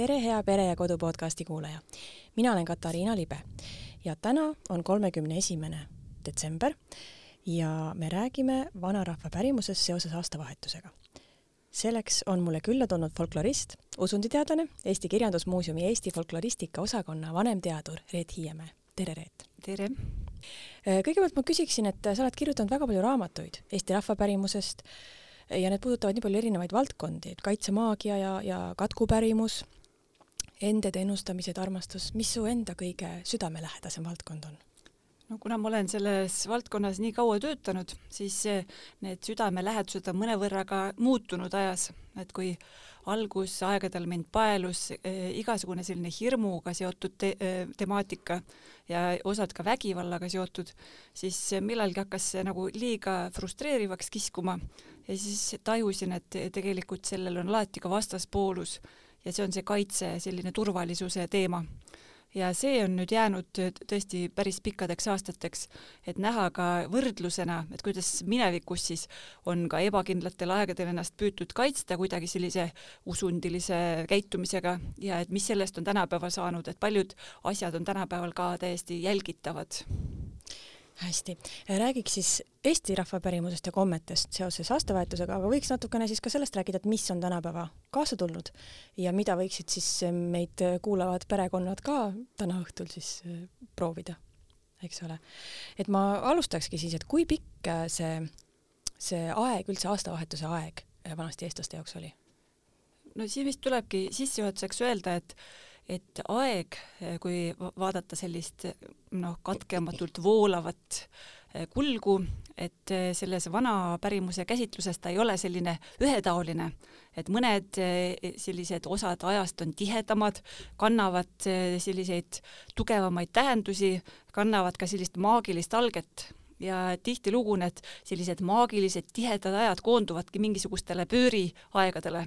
tere, hea Pere ja Kodu podcasti kuulaja. mina olen Katariina Libe ja täna on kolmekümne esimene detsember ja me räägime vanarahva pärimusest seoses aastavahetusega. selleks on mulle külla tulnud folklorist, usunditeadlane, Eesti Kirjandusmuuseumi Eesti folkloristika osakonna vanemteadur Reet Hiiemäe. tere, Reet! tere! kõigepealt ma küsiksin, et sa oled kirjutanud väga palju raamatuid Eesti rahvapärimusest ja need puudutavad nii palju erinevaid valdkondi, et kaitsemaagia ja, ja katkupärimus, endede ennustamised, armastus, mis su enda kõige südamelähedasem valdkond on? no kuna ma olen selles valdkonnas nii kaua töötanud, siis need südamelähedused on mõnevõrra ka muutunud ajas, et kui algusaegadel mind paelus eh, igasugune selline hirmuga seotud te eh, temaatika ja osad ka vägivallaga seotud, siis millalgi hakkas see nagu liiga frustreerivaks kiskuma. Ja siis tajusin, et tegelikult sellel on alati ka vastaspoolus ja see on see kaitse, selline turvalisuse teema. Ja see on nüüd jäänud tõesti päris pikkadeks aastateks, et näha ka võrdlusena, et kuidas minevikus siis on ka ebakindlatel aegadel ennast püütud kaitsta kuidagi sellise usundilise käitumisega ja et mis sellest on tänapäeval saanud, et paljud asjad on tänapäeval ka täiesti jälgitavad hästi, räägiks siis Eesti rahvapärimusest ja kommetest seoses aastavahetusega, aga võiks natukene siis ka sellest rääkida, et mis on tänapäeva kaasa tulnud ja mida võiksid siis meid kuulavad perekonnad ka täna õhtul siis äh, proovida, eks ole. et ma alustakski siis, et kui pikk see, see aeg, üldse aastavahetuse aeg vanasti eestlaste jaoks oli? no siin vist tulebki sissejuhatuseks öelda, et et aeg, kui vaadata sellist noh, katkematult voolavat eh, kulgu, et eh, selles vana pärimuse käsitluses ta ei ole selline ühetaoline, et mõned eh, sellised osad ajast on tihedamad, kannavad selliseid tugevamaid tähendusi, kannavad ka sellist maagilist alget. Ja tihtilugu need sellised maagilised tihedad ajad koonduvadki mingisugustele pööriaegadele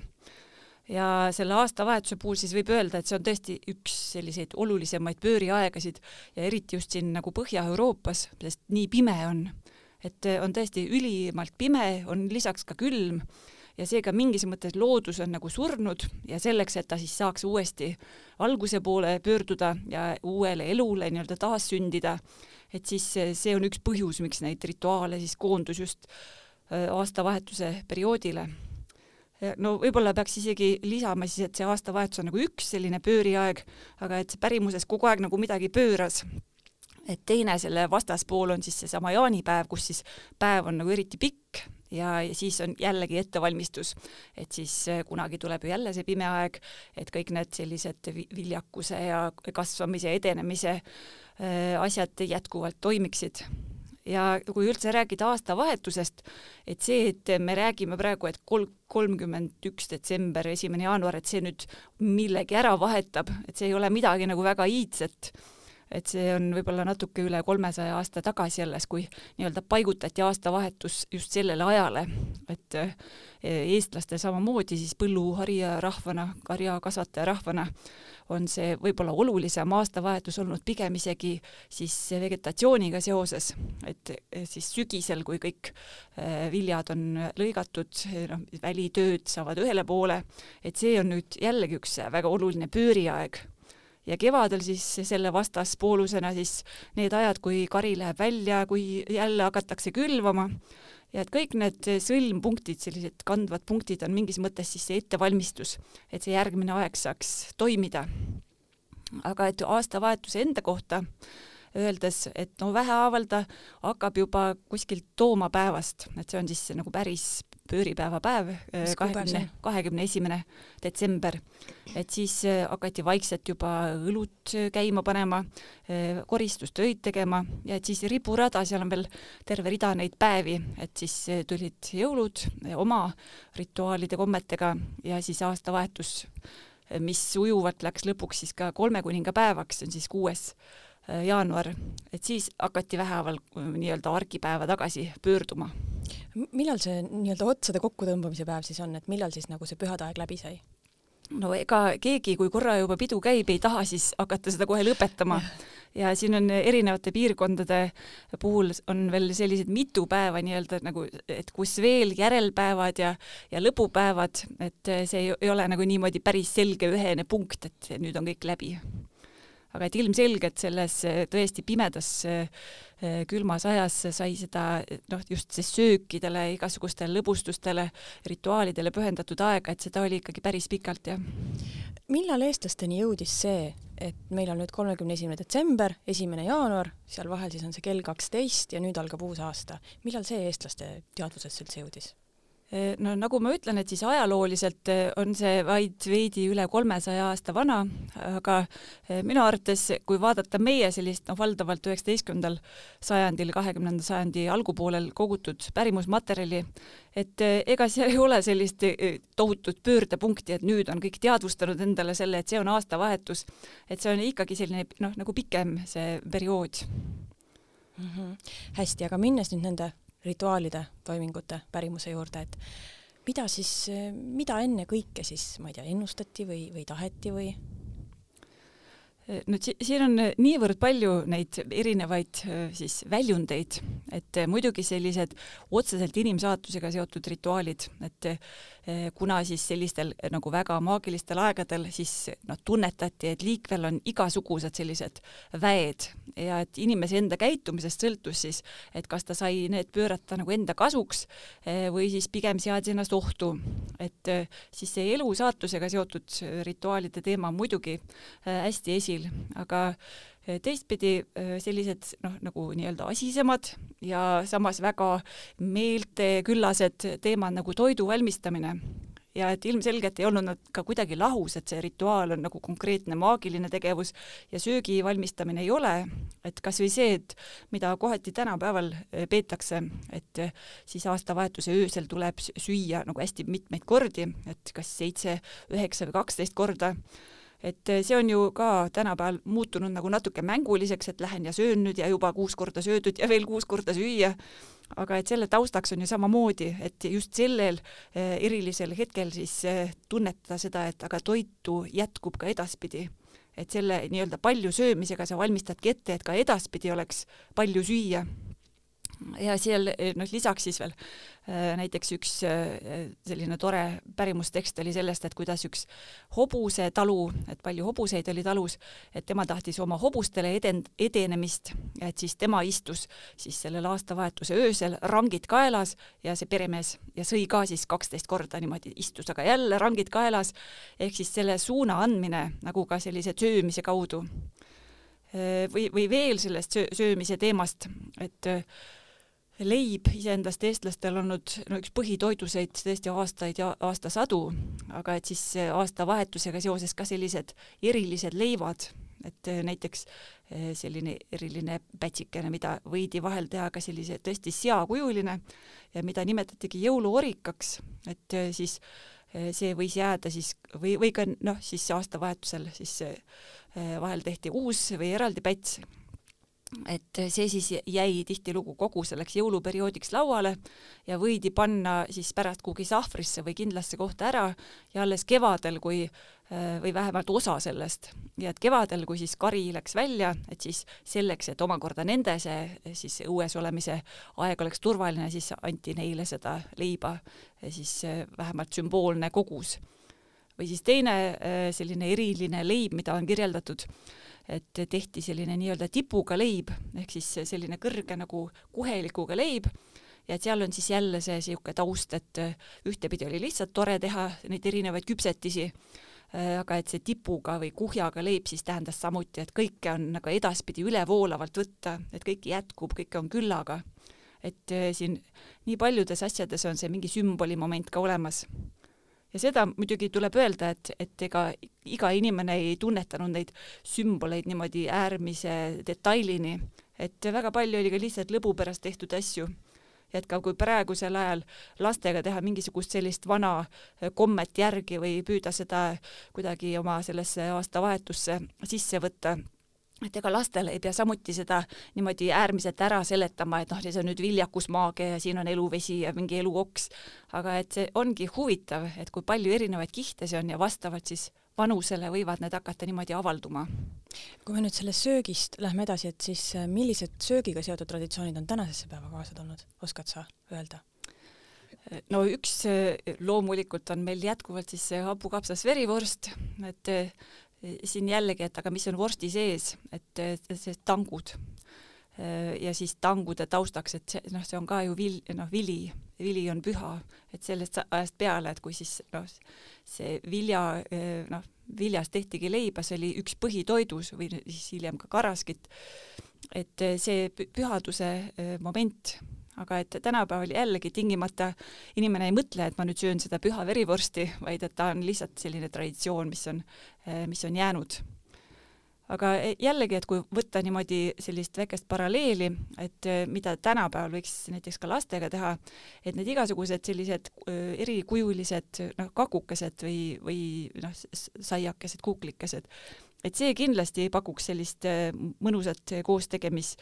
ja selle aastavahetuse puhul siis võib öelda, et see on tõesti üks selliseid olulisemaid pööriaegasid ja eriti just siin nagu Põhja-Euroopas, sest nii pime on. et on tõesti ülimalt pime, on lisaks ka külm ja seega mingis mõttes loodus on nagu surnud ja selleks, et ta siis saaks uuesti alguse poole pöörduda ja uuele elule nii-öelda taassündida, et siis see on üks põhjus, miks neid rituaale siis koondus just äh, aastavahetuse perioodile no võib-olla peaks isegi lisama siis, et see aastavahetus on nagu üks selline pööriaeg, aga et pärimuses kogu aeg nagu midagi pööras. et teine selle vastaspool on siis seesama jaanipäev, kus siis päev on nagu eriti pikk ja, ja siis on jällegi ettevalmistus, et siis eh, kunagi tuleb ju jälle see pime aeg, et kõik need sellised viljakuse ja kasvamise, edenemise äh, asjad jätkuvalt toimiksid ja kui üldse rääkida aastavahetusest, et see, et me räägime praegu, et kolm, kolmkümmend üks detsember, esimene jaanuar, et see nüüd millegi ära vahetab, et see ei ole midagi nagu väga iidset. Et see on võib-olla natuke üle kolmesaja aasta tagasi alles, kui nii-öelda paigutati aastavahetus just sellele ajale, et eh, eestlastel samamoodi siis põlluharija rahvana, karjakasvataja rahvana on see võib-olla olulisem aastavahetus olnud pigem isegi siis vegetatsiooniga seoses, et siis sügisel, kui kõik eh, viljad on lõigatud, noh, välitööd saavad ühele poole, et see on nüüd jällegi üks väga oluline pööriaeg. Ja kevadel siis selle vastaspoolusena siis need ajad, kui kari läheb välja, kui jälle hakatakse külvama ja et kõik need sõlmpunktid, sellised kandvad punktid on mingis mõttes siis see ettevalmistus, et see järgmine aeg saaks toimida. aga et aastavahetuse enda kohta öeldes, et no vähehaaval ta hakkab juba kuskilt toomapäevast, et see on siis nagu päris pööripäeva päev, kahekümne, kahekümne esimene detsember. et siis äh, hakati vaikselt juba õlut äh, käima panema, äh, koristustöid tegema ja et siis riburada, seal on veel terve rida neid päevi, et siis tulid jõulud oma rituaalide, kommetega ja siis aastavahetus, mis ujuvalt läks lõpuks siis ka kolme kuninga päevaks, see on siis kuues jaanuar, et siis hakati vähehaaval nii-öelda argipäeva tagasi pöörduma millal see nii-öelda otsade kokkutõmbamise päev siis on, et millal siis nagu see pühade aeg läbi sai? no ega keegi, kui korra juba pidu käib, ei taha siis hakata seda kohe lõpetama. ja siin on erinevate piirkondade puhul on veel sellised mitu päeva nii-öelda nagu, et kus veel järelpäevad ja, ja lõpupäevad, et see ei, ei ole nagu niimoodi päris selge ühene punkt, et nüüd on kõik läbi. Aga et ilmselgelt selles tõesti pimedas külmas ajas sai seda noh, just see söökidele, igasugustele lõbustustele, rituaalidele pühendatud aega, et seda oli ikkagi päris pikalt, jah. millal eestlasteni jõudis see, et meil on nüüd kolmekümne esimene detsember, esimene jaanuar, seal vahel siis on see kell kaksteist ja nüüd algab uus aasta. millal see eestlaste teadvusesse üldse jõudis? No nagu ma ütlen, et siis ajalooliselt eh, on see vaid veidi üle kolmesaja aasta vana, aga eh, minu arvates, kui vaadata meie sellist noh, valdavalt üheksateistkümnendal sajandil, kahekümnenda sajandi algupoolel kogutud pärimusmaterjali, et eh, ega seal ei ole sellist tohutut pöördepunkti, et nüüd on kõik teadvustanud endale selle, et see on aastavahetus, et see on ikkagi selline noh, nagu pikem see periood mm. -hmm. hästi, aga minnes nüüd nende rituaalide, toimingute, pärimuse juurde, et mida siis, mida enne kõike siis, ma ei tea, ennustati või, või taheti või no siin on niivõrd palju neid erinevaid siis väljundeid, et muidugi sellised otseselt inimsaatusega seotud rituaalid, et eh, kuna siis sellistel nagu väga maagilistel aegadel siis noh, tunnetati, et liikvel on igasugused sellised väed ja et inimese enda käitumisest sõltus siis, et kas ta sai need pöörata nagu enda kasuks eh, või siis pigem seadis ennast ohtu. et eh, siis see elu saatusega seotud rituaalide teema on muidugi hästi esi esil, aga eh, teistpidi eh, sellised noh, nagu nii-öelda asisemad ja samas väga meelteküllased teemad nagu toidu valmistamine. Ja et ilmselgelt ei olnud nad ka kuidagi lahus, et see rituaal on nagu konkreetne maagiline tegevus ja söögi valmistamine ei ole, et kas või see, et mida kohati tänapäeval eh, peetakse, et siis aastavahetuse öösel tuleb süüa nagu hästi mitmeid kordi, et kas seitse, üheksa või kaksteist korda et eh, see on ju ka tänapäeval muutunud nagu natuke mänguliseks, et lähen ja söön nüüd ja juba kuus korda söödud ja veel kuus korda süüa. aga et selle taustaks on ju samamoodi, et just sellel eh, erilisel hetkel siis eh, tunnetada seda, et aga toitu jätkub ka edaspidi et selle nii-öelda palju söömisega sa valmistadki ette, et ka edaspidi oleks palju süüa ja seal noh, lisaks siis veel äh, näiteks üks äh, selline tore pärimustekst oli sellest, et kuidas üks hobuse talu, et palju hobuseid oli talus, et tema tahtis oma hobustele eden-, edenemist, et siis tema istus siis sellel aastavahetuse öösel, rangid kaelas ja see peremees ja sõi ka siis kaksteist korda niimoodi istus, aga jälle rangid kaelas, ehk siis selle suuna andmine nagu ka sellise söömise kaudu. Või, või veel sellest söö, söömise teemast, et leib iseendast eestlastel olnud no üks põhitoiduseid tõesti aastaid ja aastasadu, aga et siis aastavahetusega seoses ka sellised erilised leivad, et näiteks eh, selline eriline pätsikene, mida võidi vahel teha ka sellise tõesti seakujuline ja mida nimetatigi jõuluorikaks, et eh, siis eh, see võis jääda siis või, või ka noh, siis aastavahetusel siis vahel tehti uus või eraldi päts et see siis jäi tihtilugu kogu selleks jõuluperioodiks lauale ja võidi panna siis pärast kuhugi sahvrisse või kindlasse kohta ära ja alles kevadel, kui või vähemalt osa sellest ja et kevadel, kui siis kari läks välja, et siis selleks, et omakorda nende see siis õues olemise aeg oleks turvaline, siis anti neile seda leiba siis vähemalt sümboolne kogus. või siis teine selline eriline leib, mida on kirjeldatud et tehti selline nii-öelda tipuga leib ehk siis selline kõrge nagu kuhelikuga leib ja et seal on siis jälle see niisugune taust, et ühtepidi oli lihtsalt tore teha neid erinevaid küpsetisi, aga et see tipuga või kuhjaga leib siis tähendas samuti, et kõike on nagu edaspidi ülevoolavalt võtta, et kõike jätkub, kõike on küllaga. et siin nii paljudes asjades on see mingi sümboli moment ka olemas ja seda muidugi tuleb öelda, et, et ega iga inimene ei tunnetanud neid sümboleid niimoodi äärmise detailini, et väga palju oli ka lihtsalt lõbu pärast tehtud asju. Et ka kui praegusel ajal lastega teha mingisugust sellist vana kommet järgi või püüda seda kuidagi oma sellesse aastavahetusse sisse võtta, et ega lastel ei pea samuti seda niimoodi äärmiselt ära seletama, et noh, see on nüüd viljakusmaagia ja siin on eluvesi ja mingi eluoks, aga et see ongi huvitav, et kui palju erinevaid kihte see on ja vastavalt siis vanusele võivad need hakata niimoodi avalduma. kui me nüüd sellest söögist lähme edasi, et siis äh, millised söögiga seotud traditsioonid on tänasesse päeva kaasa tulnud, oskad sa öelda? no üks loomulikult on meil jätkuvalt siis see hapukapsas verivorst, et siin jällegi, et aga mis on vorsti sees, et see tangud ja siis tangude taustaks, et see noh, see on ka ju vil-, noh, vili, vili on püha, et sellest ajast peale, et kui siis noh, see vilja noh, viljast tehtigi leiba, see oli üks põhitoidus või siis hiljem ka karaskit, et see pühaduse moment, aga et tänapäeval jällegi tingimata inimene ei mõtle, et ma nüüd söön seda püha verivorsti, vaid et ta on lihtsalt selline traditsioon, mis on, mis on jäänud aga e, jällegi, et kui võtta niimoodi sellist väikest paralleeli, et e, mida tänapäeval võiks näiteks ka lastega teha, et need igasugused sellised e, erikujulised noh, kakukesed või, või noh, saiakesed, kuklikesed, et see kindlasti pakuks sellist mõnusat koostegemis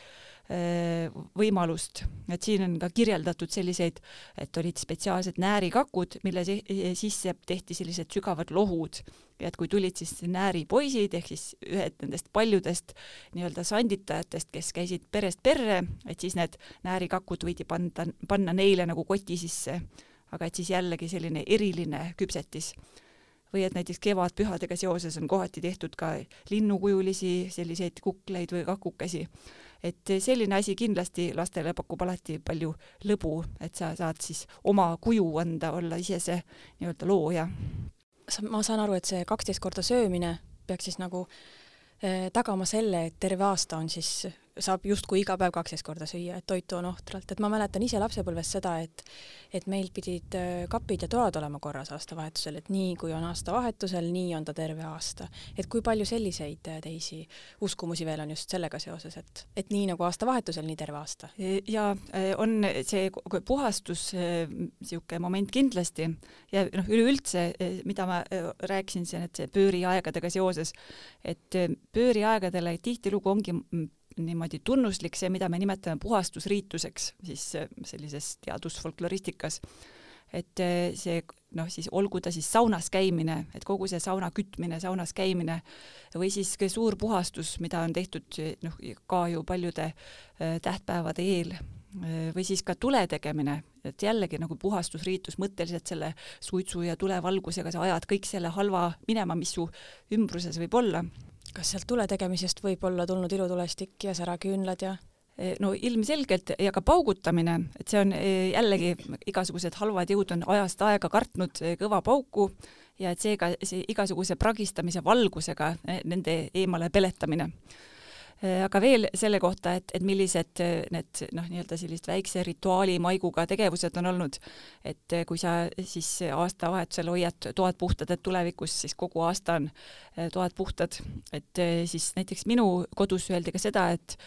võimalust, et siin on ka kirjeldatud selliseid, et olid spetsiaalsed näärikakud, mille sisse tehti sellised sügavad lohud. Ja et kui tulid siis nääripoisid ehk siis ühed nendest paljudest nii-öelda sanditajatest, kes käisid perest perre, et siis need näärikakud võidi panna, panna neile nagu koti sisse, aga et siis jällegi selline eriline küpsetis või et näiteks kevadpühadega seoses on kohati tehtud ka linnukujulisi selliseid kukleid või kakukesi. et selline asi kindlasti lastele pakub alati palju lõbu, et sa saad siis oma kuju anda, olla ise see nii-öelda looja ma saan aru, et see kaksteist korda söömine peaks siis nagu eh, tagama selle, et terve aasta on siis saab justkui iga päev kaksteist korda süüa, et toitu on ohtralt, et ma mäletan ise lapsepõlvest seda, et et meil pidid äh, kapid ja toad olema korras aastavahetusel, et nii kui on aastavahetusel, nii on ta terve aasta. et kui palju selliseid äh, teisi uskumusi veel on just sellega seoses, et, et nii nagu aastavahetusel, nii terve aasta? ja äh, on see puhastus niisugune moment kindlasti ja noh, üleüldse, mida ma rääkisin siin, et see pööriaegadega seoses, et pööriaegadele tihtilugu ongi niimoodi tunnuslik see, mida me nimetame puhastusriituseks siis äh, sellises teadusfolkloristikas, et äh, see noh, siis olgu ta siis saunas käimine, et kogu see sauna kütmine, saunas käimine või siis suur puhastus, mida on tehtud noh, ka ju paljude äh, tähtpäevade eel või siis ka tule tegemine, et jällegi nagu puhastusriitus mõtteliselt selle suitsu ja tulevalgusega sa ajad kõik selle halva minema, mis su ümbruses võib olla kas sealt tule tegemisest võib olla tulnud ilutulestik ja säraküünlad ja? E, no ilmselgelt ja ka paugutamine, et see on e, jällegi, igasugused halvad jõud on ajast aega kartnud e, kõva pauku ja et seega see igasuguse pragistamise valgusega nende eemale peletamine aga veel selle kohta, et, et millised äh, need noh, nii-öelda sellist väikse rituaali maiguga tegevused on olnud, et äh, kui sa siis aastavahetusel hoiad toad puhtad, et tulevikus siis kogu aasta on toad puhtad, et siis näiteks minu kodus öeldi ka seda, et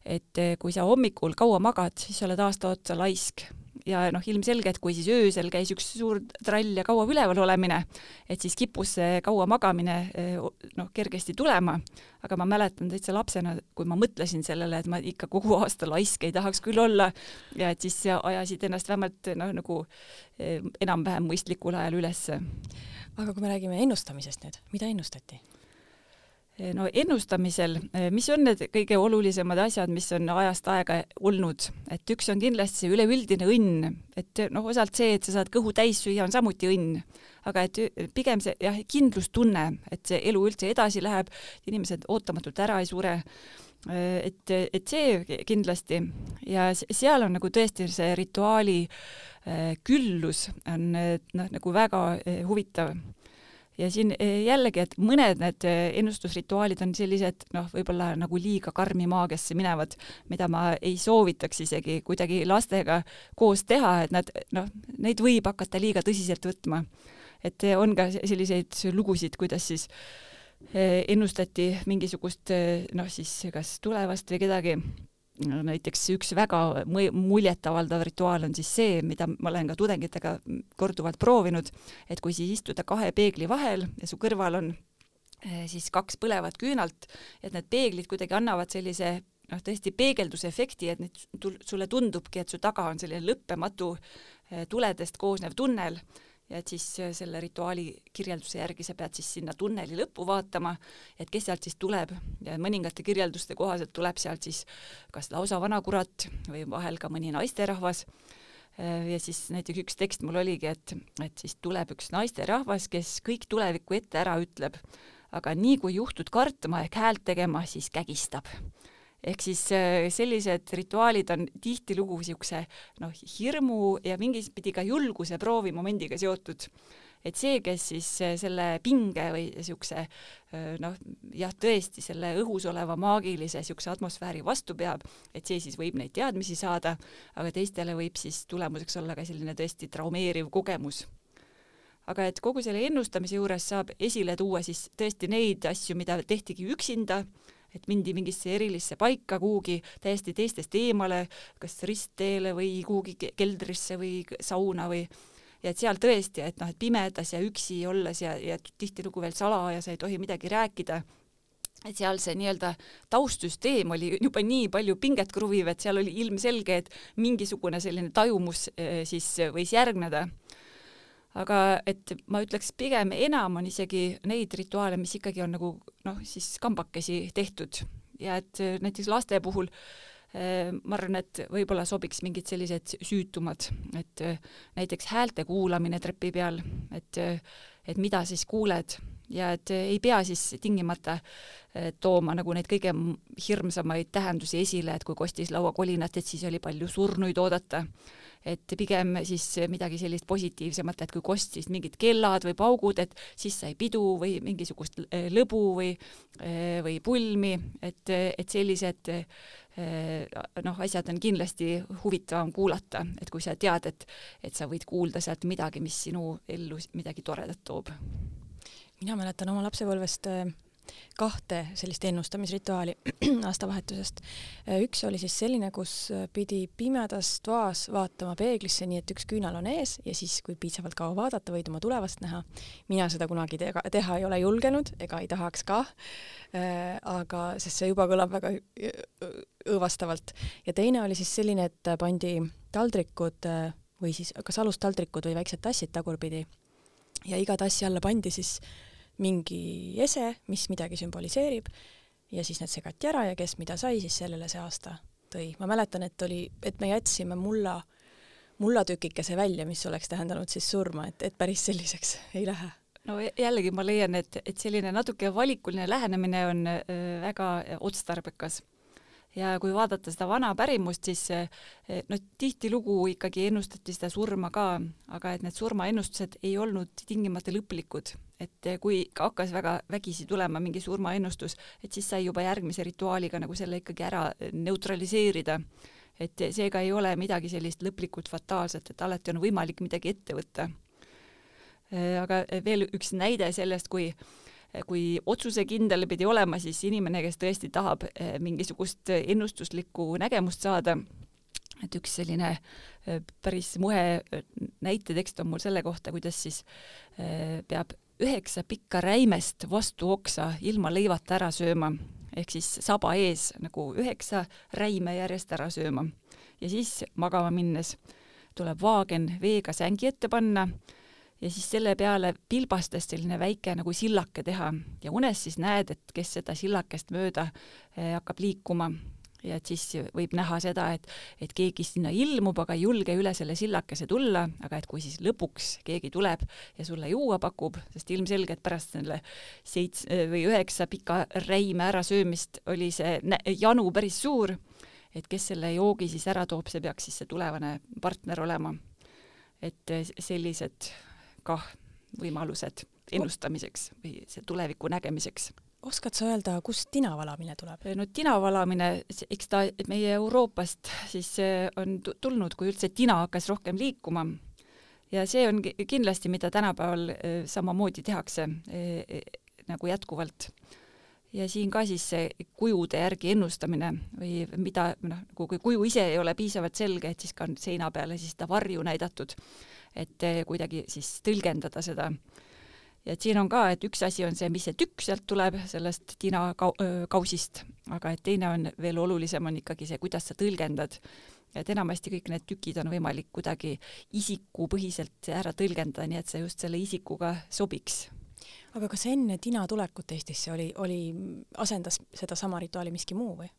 et kui sa hommikul kaua magad, siis sa oled aasta otsa laisk ja noh, ilmselge, et kui siis öösel käis üks suur trall ja kaua üleval olemine, et siis kippus see kaua magamine eh, noh, kergesti tulema, aga ma mäletan täitsa lapsena, kui ma mõtlesin sellele, et ma ikka kogu aasta laisk ei tahaks küll olla ja et siis ajasid ennast vähemalt noh, nagu eh, enam-vähem mõistlikul ajal ülesse. aga kui me räägime ennustamisest nüüd, mida ennustati? Eh, no ennustamisel, eh, mis on need kõige olulisemad asjad, mis on ajast aega olnud, et üks on kindlasti see üleüldine õnn, et noh, osalt see, et sa saad kõhu täis süüa, on samuti õnn, aga et pigem see jah, kindlustunne, et see elu üldse edasi läheb, inimesed ootamatult ära ei sure. Eh, et, et see kindlasti. Ja seal on nagu tõesti see rituaali küllus on noh, nagu väga huvitav ja siin eh, jällegi, et mõned need eh, ennustusrituaalid on sellised noh, võib-olla nagu liiga karmi maagiasse minevad, mida ma ei soovitaks isegi kuidagi lastega koos teha, et nad noh, neid võib hakata liiga tõsiselt võtma. et eh, on ka selliseid lugusid, kuidas siis ennustati mingisugust noh, siis kas tulevast või kedagi näiteks üks väga muljetavaldav rituaal on siis see, mida ma olen ka tudengitega korduvalt proovinud, et kui siis istuda kahe peegli vahel ja su kõrval on eh, siis kaks põlevat küünalt, et need peeglid kuidagi annavad sellise noh, tõesti peegeldusefekti, et nüüd sulle tundubki, et su taga on selline lõppematu eh, tuledest koosnev tunnel ja et siis selle rituaali kirjelduse järgi sa pead siis sinna tunneli lõppu vaatama, et kes sealt siis tuleb. Ja mõningate kirjelduste kohaselt tuleb sealt siis kas lausa vanakurat või vahel ka mõni naisterahvas. Ja siis näiteks üks tekst mul oligi, et, et siis tuleb üks naisterahvas, kes kõik tulevikku ette ära ütleb, aga nii kui juhtud kartma ehk häält tegema, siis kägistab ehk siis äh, sellised rituaalid on tihtilugu niisuguse noh, hirmu ja mingis pidi ka julguse proovimomendiga seotud. et see, kes siis äh, selle pinge või niisuguse äh, noh, jah, tõesti selle õhus oleva maagilise niisuguse atmosfääri vastu peab, et see siis võib neid teadmisi saada, aga teistele võib siis tulemuseks olla ka selline tõesti traumeeriv kogemus aga et kogu selle ennustamise juures saab esile tuua siis tõesti neid asju, mida tehtigi üksinda et mindi mingisse erilisse paika kuhugi täiesti teistest eemale, kas ristteele või kuhugi keldrisse või sauna või ja et seal tõesti, et noh, et pimedas ja üksi olles ja, ja tihtilugu veel salaja sa ei tohi midagi rääkida, et seal see nii-öelda taustsüsteem oli juba nii palju pinget kruviv, et seal oli ilmselge, et mingisugune selline tajumus eh, siis võis järgneda aga et ma ütleks, pigem enam on isegi neid rituaale, mis ikkagi on nagu noh, siis kambakesi tehtud. Ja et näiteks laste puhul eh, ma arvan, et võib-olla sobiks mingid sellised süütumad, et eh, näiteks häälte kuulamine trepi peal, et, et mida siis kuuled. Ja et ei pea siis tingimata tooma nagu neid kõige hirmsamaid tähendusi esile, et kui kostis lauakolinat, et siis oli palju surnuid oodata et pigem siis midagi sellist positiivsemat, et kui kostis mingid kellad või paugud, et siis sai pidu või mingisugust äh, lõbu või, äh, või pulmi, et, et sellised äh, noh, asjad on kindlasti huvitavam kuulata, et kui sa tead, et, et sa võid kuulda sealt midagi, mis sinu ellu midagi toredat toob. mina mäletan oma lapsepõlvest kahte sellist ennustamisrituaali aastavahetusest. üks oli siis selline, kus pidi pimedas toas vaatama peeglisse, nii et üks küünal on ees ja siis, kui piisavalt kaua vaadata, võid oma tulevast näha. mina seda kunagi teha, teha ei ole julgenud ega ei tahaks ka. Äh, aga, sest see juba kõlab väga õõvastavalt. ja teine oli siis selline, et pandi taldrikud äh, või siis kas alustaldrikud või väiksed tassid tagurpidi ja iga tassi alla pandi siis mingi ese, mis midagi sümboliseerib ja siis need segati ära ja kes mida sai, siis sellele see aasta tõi. ma mäletan, et oli, et me jätsime mulla, mullatükikese välja, mis oleks tähendanud siis surma, et, et päris selliseks ei lähe. No jällegi ma leian, et, et selline natuke valikuline lähenemine on äh, väga otstarbekas. Ja kui vaadata seda vana pärimust, siis eh, no tihtilugu ikkagi ennustati seda surma ka, aga et need surmaennustused ei olnud tingimata lõplikud, et kui hakkas väga vägisi tulema mingi surmaennustus, et siis sai juba järgmise rituaaliga nagu selle ikkagi ära neutraliseerida. et seega ei ole midagi sellist lõplikult fataalset, et alati on võimalik midagi ette võtta. Eh, aga veel üks näide sellest, kui kui otsusekindel pidi olema siis inimene, kes tõesti tahab mingisugust ennustuslikku nägemust saada, et üks selline päris muhe näitetekst on mul selle kohta, kuidas siis peab üheksa pikka räimest vastu oksa ilma leivata ära sööma, ehk siis saba ees nagu üheksa räime järjest ära sööma. ja siis magama minnes tuleb vaagen veega sängi ette panna ja siis selle peale pilbastes selline väike nagu sillake teha. Ja unes siis näed, et kes seda sillakest mööda eh, hakkab liikuma ja et siis võib näha seda, et, et keegi sinna ilmub, aga ei julge üle selle sillakese tulla, aga et kui siis lõpuks keegi tuleb ja sulle juua pakub, sest ilmselgelt pärast selle seits- või üheksa pika räime ärasöömist oli see janu päris suur, et kes selle joogi siis ära toob, see peaks siis see tulevane partner olema. et sellised kah võimalused ennustamiseks või see tuleviku nägemiseks. Oskad sa öelda, kust tina valamine tuleb? no tina valamine, eks ta meie Euroopast siis on tulnud, kui üldse tina hakkas rohkem liikuma ja see on kindlasti, mida tänapäeval e, samamoodi tehakse e, e, nagu jätkuvalt. ja siin ka siis see kujude järgi ennustamine või mida noh, nagu kui kuju ise ei ole piisavalt selge, et siis ka on seina peale siis seda varju näidatud et eh, kuidagi siis tõlgendada seda. Ja et siin on ka, et üks asi on see, mis see tükk sealt tuleb, sellest tina kau-, kausist, aga et teine on veel olulisem, on ikkagi see, kuidas sa tõlgendad. et enamasti kõik need tükid on võimalik kuidagi isikupõhiselt ära tõlgendada, nii et see just selle isikuga sobiks aga kas enne tina tulekut Eestisse oli, oli, asendas sedasama rituaali miski muu või?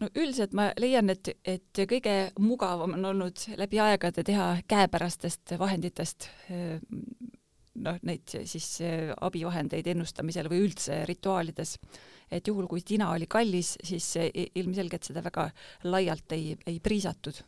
no üldiselt ma leian, et, et kõige mugavam on olnud läbi aegade teha käepärastest vahenditest noh, neid siis abivahendeid ennustamisel või üldse rituaalides. et juhul, kui tina oli kallis, siis ilmselgelt seda väga laialt ei, ei priisatud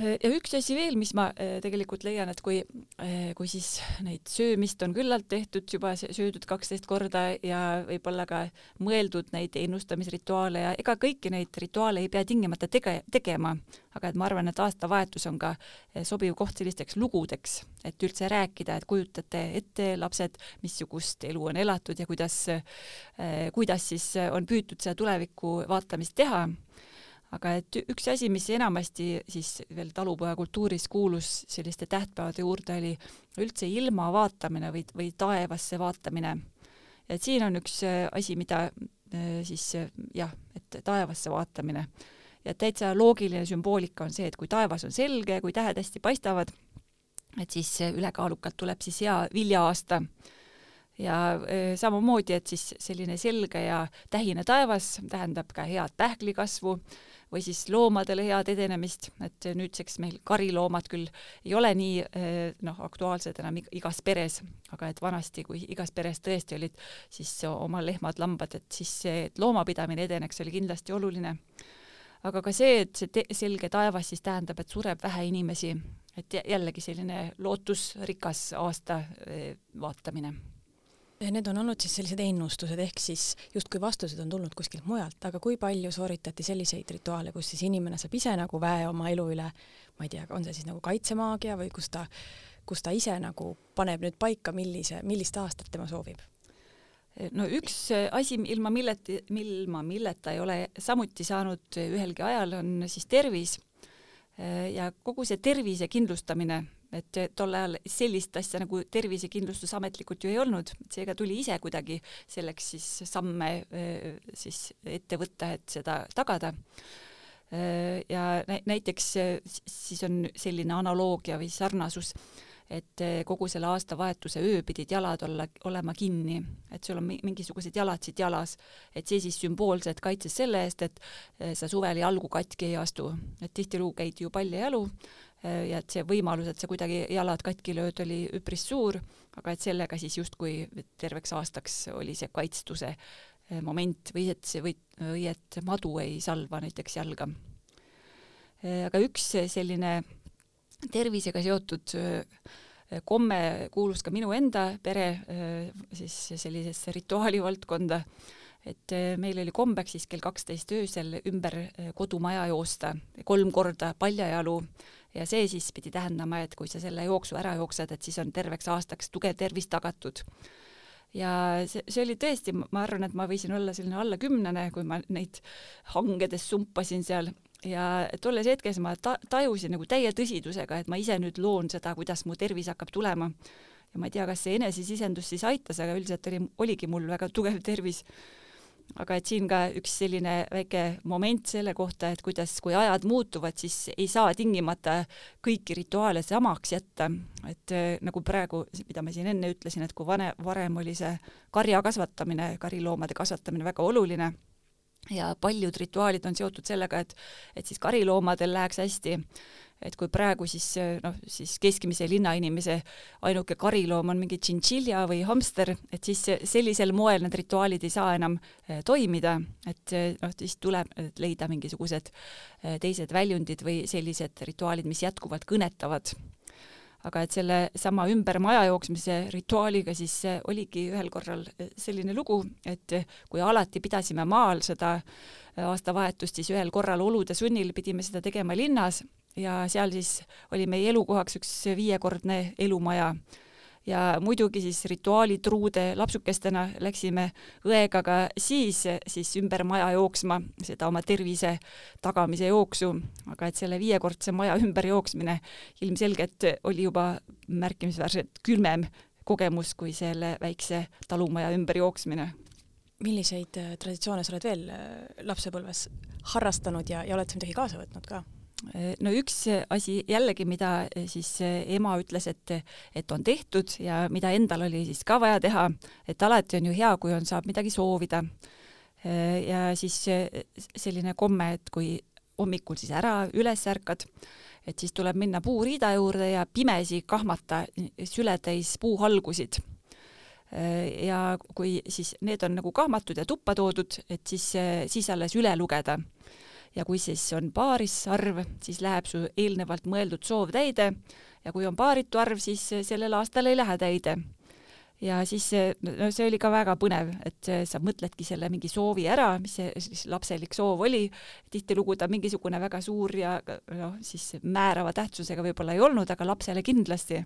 ja üks asi veel, mis ma äh, tegelikult leian, et kui, äh, kui siis neid söömist on küllalt tehtud juba söödud kaksteist korda ja võib-olla ka mõeldud neid ennustamisrituaale ja ega kõiki neid rituaale ei pea tingimata tege-, tegema, aga et ma arvan, et aastavahetus on ka äh, sobiv koht sellisteks lugudeks, et üldse rääkida, et kujutate ette, lapsed, missugust elu on elatud ja kuidas, kuidas siis on püütud seda tuleviku vaatamist teha aga et üks asi, mis enamasti siis veel talupojakultuuris kuulus selliste tähtpäevade juurde, oli üldse ilma vaatamine või, või taevasse vaatamine. et siin on üks äh, asi, mida äh, siis äh, jah, et taevasse vaatamine. ja täitsa loogiline sümboolika on see, et kui taevas on selge, kui tähed hästi paistavad, et siis ülekaalukalt tuleb siis hea vilja-aasta ja samamoodi, et siis selline selge ja tähine taevas tähendab ka head pähklikasvu või siis loomadele head edenemist, et nüüdseks meil kariloomad küll ei ole nii eh, noh, aktuaalsed enam igas peres, aga et vanasti, kui igas peres tõesti olid siis oma lehmad-lambad, et siis see, et loomapidamine edeneks, oli kindlasti oluline. aga ka see, et see selge taevas siis tähendab, et sureb vähe inimesi, et jällegi selline lootusrikas aasta eh, vaatamine Need on olnud siis sellised ennustused, ehk siis justkui vastused on tulnud kuskilt mujalt, aga kui palju sooritati selliseid rituaale, kus siis inimene saab ise nagu väe oma elu üle, ma ei tea, on see siis nagu kaitsemaagia või kus ta, kus ta ise nagu paneb nüüd paika, millise, millist aastat tema soovib? no üks asi, ilma milleta, ilma milleta ei ole samuti saanud ühelgi ajal, on siis tervis ja kogu see tervise kindlustamine et tol ajal sellist asja nagu tervisekindlustus ametlikult ju ei olnud, seega tuli ise kuidagi selleks siis samme siis ette võtta, et seda tagada. ja näiteks siis on selline analoogia või sarnasus, et kogu selle aastavahetuse öö pidid jalad olla, olema kinni, et sul on mingisugused jalatsid jalas, et see siis sümboolselt kaitses selle eest, et sa suvel jalgu katki ei astu, et tihtilugu käidi ju paljajalu ja et see võimalus, et sa kuidagi jalad katki lööd, oli üpris suur, aga et sellega siis justkui terveks aastaks oli see kaitstuse äh, moment või et see või, või et madu ei salva näiteks jalga. Äh, aga üks selline tervisega seotud komme kuulus ka minu enda pere siis sellisesse rituaali valdkonda, et meil oli kombeks siis kell kaksteist öösel ümber kodumaja joosta kolm korda paljajalu ja see siis pidi tähendama, et kui sa selle jooksu ära jooksed, et siis on terveks aastaks tugev tervis tagatud. ja see, see oli tõesti, ma arvan, et ma võisin olla selline alla kümnene, kui ma neid hangedes sumpasin seal ja tolles hetkes ma ta-, tajusin nagu täie tõsidusega, et ma ise nüüd loon seda, kuidas mu tervis hakkab tulema. ja ma ei tea, kas see enesesisendus siis aitas, aga üldiselt oli, oligi mul väga tugev tervis aga et siin ka üks selline väike moment selle kohta, et kuidas, kui ajad muutuvad, siis ei saa tingimata kõiki rituaale samaks jätta, et äh, nagu praegu, mida ma siin enne ütlesin, et kui vane, varem oli see karja kasvatamine, kariloomade kasvatamine väga oluline ja paljud rituaalid on seotud sellega, et, et siis kariloomadel läheks hästi et kui praegu siis noh, siis keskmise linnainimese ainuke kariloom on mingi tšintšilja või hamster, et siis sellisel moel need rituaalid ei saa enam eh, toimida, et noh, siis tuleb leida mingisugused eh, teised väljundid või sellised rituaalid, mis jätkuvalt kõnetavad. Aga et selle sama ümber maja jooksmise rituaaliga siis oligi ühel korral selline lugu, et kui alati pidasime maal seda aastavahetust, siis ühel korral olude sunnil pidime seda tegema linnas ja seal siis oli meie elukohaks üks viiekordne elumaja. ja muidugi siis rituaalitruude lapsukestena läksime õega ka siis, siis ümber maja jooksma seda oma tervise tagamise jooksu, aga et selle viiekordse maja ümber jooksmine ilmselgelt oli juba märkimisväärselt külmem kogemus kui selle väikse talumaja ümber jooksmine. milliseid äh, traditsioone sa oled veel äh, lapsepõlves harrastanud ja, ja oled sa midagi kaasa võtnud ka? No üks asi jällegi, mida siis ema ütles, et, et on tehtud ja mida endal oli siis ka vaja teha, et alati on ju hea, kui on, saab midagi soovida. ja siis selline komme, et kui hommikul siis ära üles ärkad, et siis tuleb minna puuriida juurde ja pimesi kahmata sületäis puuhalgusid. ja kui siis need on nagu kahmatud ja tuppa toodud, et siis, siis alles üle lugeda. Ja kui siis on paarisarv, siis läheb su eelnevalt mõeldud soov täide. Ja kui on paaritu arv, siis sellel aastal ei lähe täide. Ja siis no see oli ka väga põnev, et sa mõtledki selle mingi soovi ära, mis see siis lapselik soov oli, tihtilugu ta mingisugune väga suur ja noh, siis määrava tähtsusega võib-olla ei olnud, aga lapsele kindlasti.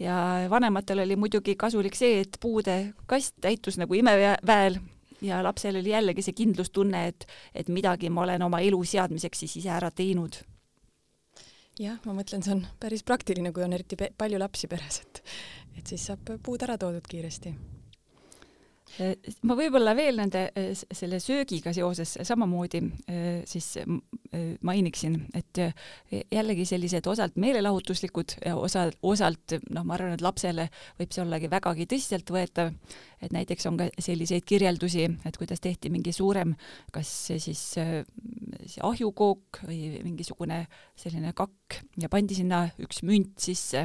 ja vanematel oli muidugi kasulik see, et puude kast täitus nagu imeväel ja lapsel oli jällegi see kindlustunne, et, et midagi ma olen oma elu seadmiseks siis ise ära teinud. Jah, ma mõtlen, see on päris praktiline, kui on eriti palju lapsi peres, et et siis saab puud ära toodud kiiresti ma võib-olla veel nende äh, selle söögiga seoses samamoodi äh, siis mainiksin, et jällegi sellised osalt meelelahutuslikud ja osa, osalt noh, ma arvan, et lapsele võib see ollagi vägagi tõsiseltvõetav, et näiteks on ka selliseid kirjeldusi, et kuidas tehti mingi suurem, kas siis ahjukook või mingisugune selline kakk ja pandi sinna üks münt sisse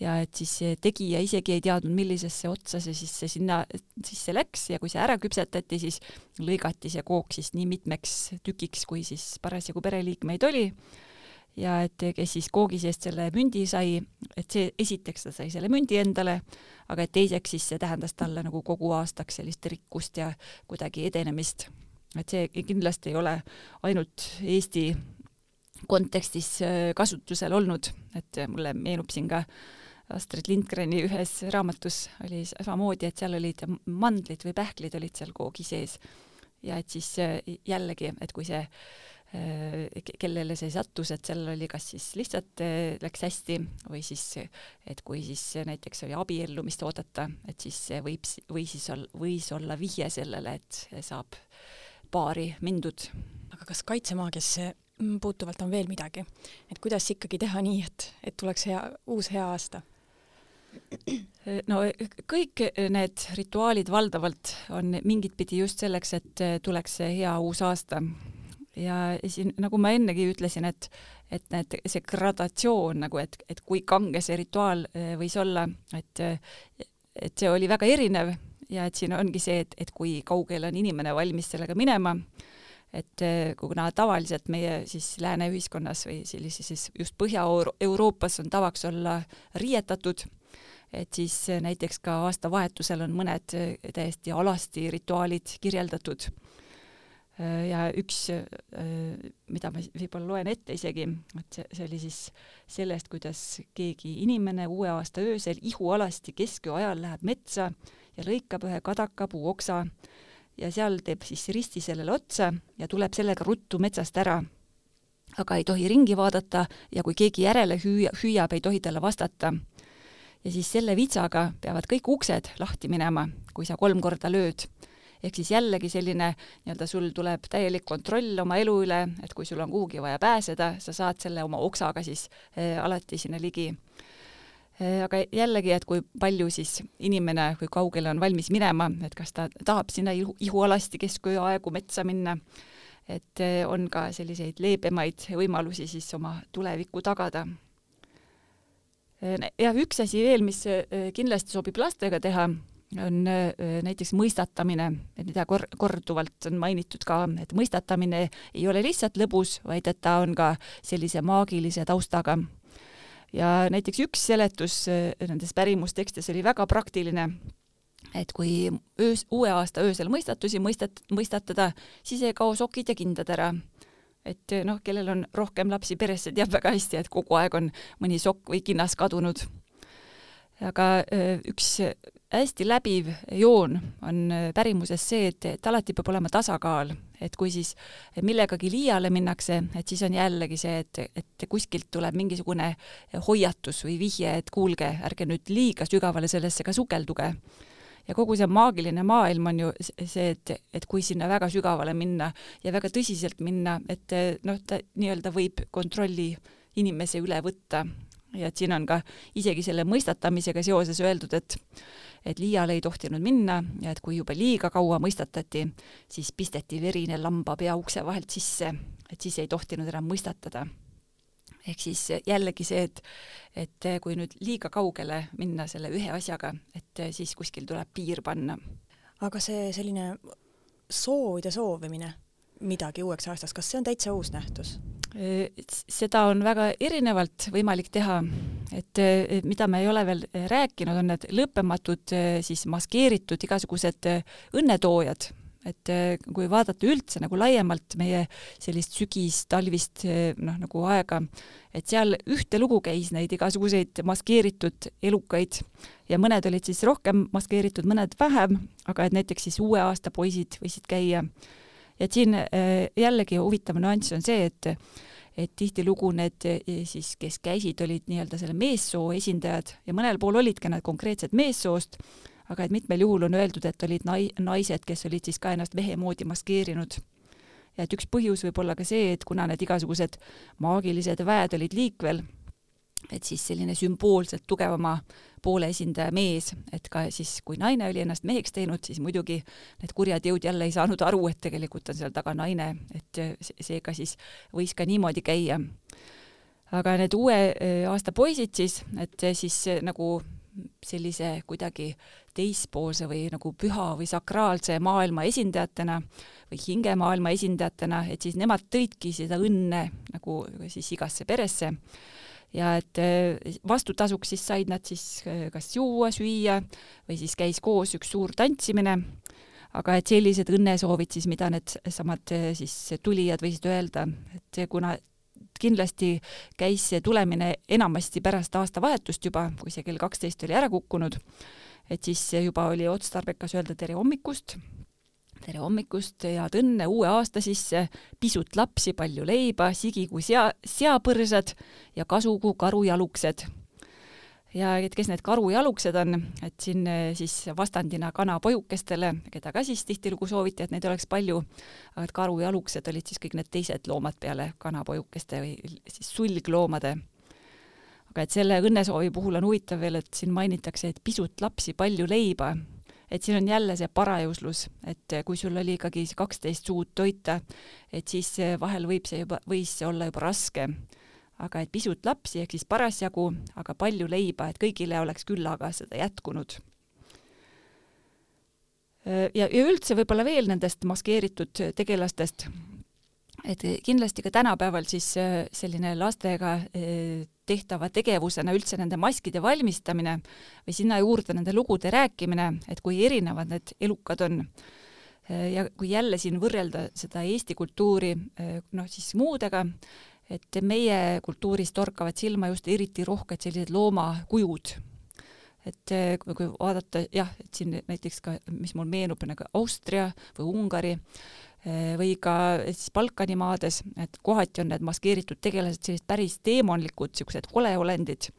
ja et siis tegija isegi ei teadnud, millisesse otsa see siis see sinna sisse läks ja kui see ära küpsetati, siis lõigati see kook siis nii mitmeks tükiks, kui siis parasjagu pereliikmeid oli. ja et kes siis koogi seest selle mündi sai, et see esiteks ta sai selle mündi endale, aga et teiseks siis see tähendas talle nagu kogu aastaks sellist rikkust ja kuidagi edenemist. et see kindlasti ei ole ainult Eesti kontekstis äh, kasutusel olnud, et mulle meenub siin ka Astrid Lindgreni ühes raamatus oli samamoodi, et seal olid mandlid või pähklid olid seal koogi sees. ja et siis äh, jällegi, et kui see äh, kellele see sattus, et seal oli kas siis lihtsalt äh, läks hästi või siis, et kui siis näiteks oli abiellumist oodata, et siis võib, või siis ol, võis olla vihje sellele, et saab paari mindud. aga kas kaitsemaagiasse puutuvalt on veel midagi, et kuidas ikkagi teha nii, et, et tuleks hea, uus hea aasta? No kõik need rituaalid valdavalt on mingit pidi just selleks, et tuleks see hea uus aasta. ja siin, nagu ma ennegi ütlesin, et, et need, see gradatsioon nagu, et, et kui kange see rituaal eh, võis olla, et, et see oli väga erinev ja et siin ongi see, et, et kui kaugele on inimene valmis sellega minema et eh, kuna tavaliselt meie siis lääne ühiskonnas või sellises just Põhja-Euroopas on tavaks olla riietatud, et siis äh, näiteks ka aastavahetusel on mõned äh, täiesti alasti rituaalid kirjeldatud. Äh, ja üks, mida ma võib-olla loen ette isegi, et see, see oli siis sellest, kuidas keegi inimene uue aasta öösel ihualasti kesköö ajal läheb metsa ja lõikab ühe kadakapuu oksa ja seal teeb siis risti sellele otsa ja tuleb sellega ruttu metsast ära aga ei tohi ringi vaadata ja kui keegi järele hüüa, hüüab, ei tohi talle vastata ja siis selle vitsaga peavad kõik uksed lahti minema, kui sa kolm korda lööd. ehk siis jällegi selline nii-öelda sul tuleb täielik kontroll oma elu üle, et kui sul on kuhugi vaja pääseda, sa saad selle oma oksaga siis äh, alati sinna ligi äh,. aga jällegi, et kui palju siis inimene, kui kaugele on valmis minema, et kas ta tahab sinna ihu, ihualasti kesköö aegu metsa minna, et äh, on ka selliseid leebemaid võimalusi siis oma tulevikku tagada ja üks asi veel, mis äh, kindlasti sobib lastega teha, on äh, näiteks mõistatamine, mida kor-, korduvalt on mainitud ka, et mõistatamine ei ole lihtsalt lõbus, vaid et ta on ka sellise maagilise taustaga. ja näiteks üks seletus äh, nendes pärimustekstides oli väga praktiline, et kui öös, uue aasta öösel mõistatusi mõistat-, mõistatada, siis ei kao sokid ja kindad ära et eh, noh, kellel on rohkem lapsi peres, see teab väga hästi, et kogu aeg on mõni sokk või kinnas kadunud. aga eh, üks hästi läbiv joon on pärimuses see, et, et alati peab olema tasakaal, et kui siis millegagi liiale minnakse, et siis on jällegi see, et, et kuskilt tuleb mingisugune hoiatus või vihje, et kuulge, ärge nüüd liiga sügavale sellesse ka sukelduge ja kogu see maagiline maailm on ju see, et, et kui sinna väga sügavale minna ja väga tõsiselt minna, et noh, ta nii-öelda võib kontrolli inimese üle võtta. Ja et siin on ka isegi selle mõistatamisega seoses öeldud, et et liiale ei tohtinud minna ja et kui juba liiga kaua mõistatati, siis pisteti verine lambapea ukse vahelt sisse, et siis ei tohtinud enam mõistatada ehk siis jällegi see, et, et kui nüüd liiga kaugele minna selle ühe asjaga, et siis kuskil tuleb piir panna. aga see selline soovide soovimine midagi uueks aastaks, kas see on täitsa uus nähtus? seda on väga erinevalt võimalik teha, et mida me ei ole veel rääkinud, on need lõppematud siis maskeeritud igasugused õnnetoojad et eh, kui vaadata üldse nagu laiemalt meie sellist sügis-talvist eh, noh, nagu aega, et seal ühtelugu käis neid igasuguseid maskeeritud elukaid ja mõned olid siis rohkem maskeeritud, mõned vähem, aga et näiteks siis uue aasta poisid võisid käia. et siin eh, jällegi huvitav nüanss on see, et et tihtilugu need siis, kes käisid, olid nii-öelda selle meessoo esindajad ja mõnel pool olidki nad konkreetselt meessoost aga et mitmel juhul on öeldud, et olid nai-, naised, kes olid siis ka ennast mehe moodi maskeerinud. ja et üks põhjus võib olla ka see, et kuna need igasugused maagilised väed olid liikvel, et siis selline sümboolselt tugevama poole esindaja mees, et ka siis, kui naine oli ennast meheks teinud, siis muidugi need kurjad jõud jälle ei saanud aru, et tegelikult on seal taga naine, et seega siis võis ka niimoodi käia. aga need uue aasta poisid siis, et siis nagu sellise kuidagi teispoolse või nagu püha või sakraalse maailma esindajatena või hingemaailma esindajatena, et siis nemad tõidki seda õnne nagu siis igasse peresse. Ja et eh, vastutasuks siis said nad siis eh, kas juua, süüa või siis käis koos üks suur tantsimine, aga et sellised õnnesoovid siis, mida need samad eh, siis tulijad võisid öelda, et kuna kindlasti käis see tulemine enamasti pärast aastavahetust juba, kui see kell kaksteist oli ära kukkunud, et siis juba oli otstarbekas öelda tere hommikust, tere hommikust, head õnne uue aasta sisse, pisut lapsi, palju leiba, sigi kui sea, seapõrsad ja kasu kui karujaluksed ja et kes need karujaluksed on, et siin eh, siis vastandina kanapojukestele, keda ka siis tihtilugu sooviti, et neid oleks palju, aga et karujaluksed olid siis kõik need teised loomad peale kanapojukeste või siis sulgloomade. aga et selle õnnesoovi puhul on huvitav veel, et siin mainitakse, et pisut lapsi, palju leiba, et siin on jälle see parajuslus, et kui sul oli ikkagi kaksteist suud toita, et siis vahel võib see juba, võis see olla juba raske aga et pisut lapsi ehk siis parasjagu, aga palju leiba, et kõigile oleks küllaga seda jätkunud. ja, ja üldse võib-olla veel nendest maskeeritud tegelastest, et kindlasti ka tänapäeval siis äh, selline lastega äh, tehtava tegevusena üldse nende maskide valmistamine või sinna juurde nende lugude rääkimine, et kui erinevad need elukad on äh, ja kui jälle siin võrrelda seda Eesti kultuuri noh, siis muudega, et meie kultuuris torkavad silma just eriti rohked sellised loomakujud. et eh, kui vaadata jah, et siin näiteks ka, mis mul meenub nagu Austria või Ungari eh, või ka siis Balkani maades, et kohati on need maskeeritud tegelased sellised päris teemonlikud, niisugused koleolendid,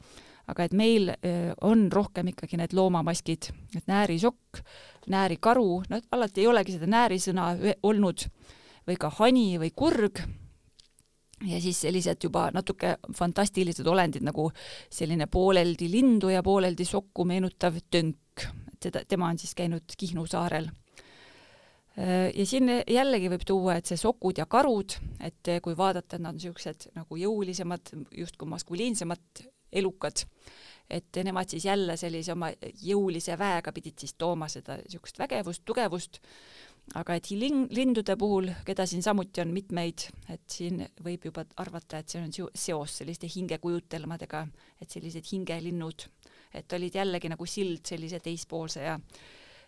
aga et meil eh, on rohkem ikkagi need loomamaskid, et näärisokk, näärikaru, no alati ei olegi seda näärisõna olnud, või ka hani või kurg ja siis sellised juba natuke fantastilised olendid nagu selline pooleldi lindu ja pooleldi sokku meenutav tönk, et seda, tema on siis käinud Kihnu saarel. ja siin jällegi võib tuua, et see sokud ja karud, et kui vaadata, et nad on niisugused nagu jõulisemad, justkui maskuliinsemad elukad, et nemad siis jälle sellise oma jõulise väega pidid siis tooma seda niisugust vägevust, tugevust aga et lin-, lindude puhul, keda siin samuti on mitmeid, et siin võib juba arvata, et see on seos selliste hingekujutelmadega, et sellised hingelinnud, et olid jällegi nagu sild sellise teispoolse ja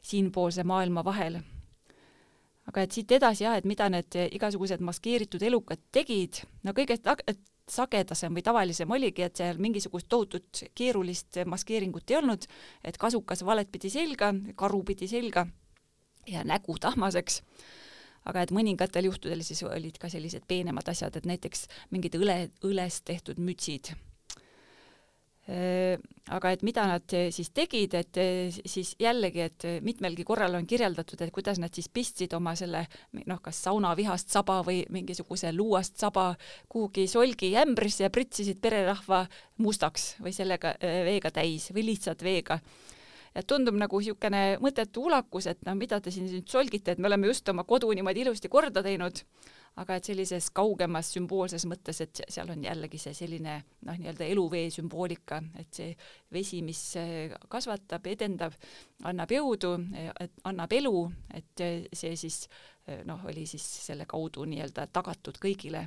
siinpoolse maailma vahel. aga et siit edasi jah, et mida need igasugused maskeeritud elukad tegid, no kõigest sagedasem või tavalisem oligi, et seal mingisugust tohutut keerulist maskeeringut ei olnud, et kasukas valet pidi selga, karu pidi selga ja nägu tahmaseks. Aga et mõningatel juhtudel siis olid ka sellised peenemad asjad, et näiteks mingid õle, õlest tehtud mütsid. Aga et mida nad äh, siis tegid, et äh, siis jällegi, et mitmelgi korral on kirjeldatud, et kuidas nad siis pistsid oma selle noh, kas saunavihast saba või mingisuguse luuast saba kuhugi solgi ämbrisse ja pritsisid pererahva mustaks või sellega veega täis või lihtsalt veega et tundub nagu niisugune mõttetu ulakus, et no mida te siin nüüd solgite, et me oleme just oma kodu niimoodi ilusti korda teinud. Aga et sellises kaugemas sümboolses mõttes, et seal on jällegi see selline noh, nii-öelda eluvee sümboolika, et see vesi, mis äh, kasvatab, edendab, annab jõudu, annab elu, et see siis äh, noh, oli siis selle kaudu nii-öelda tagatud kõigile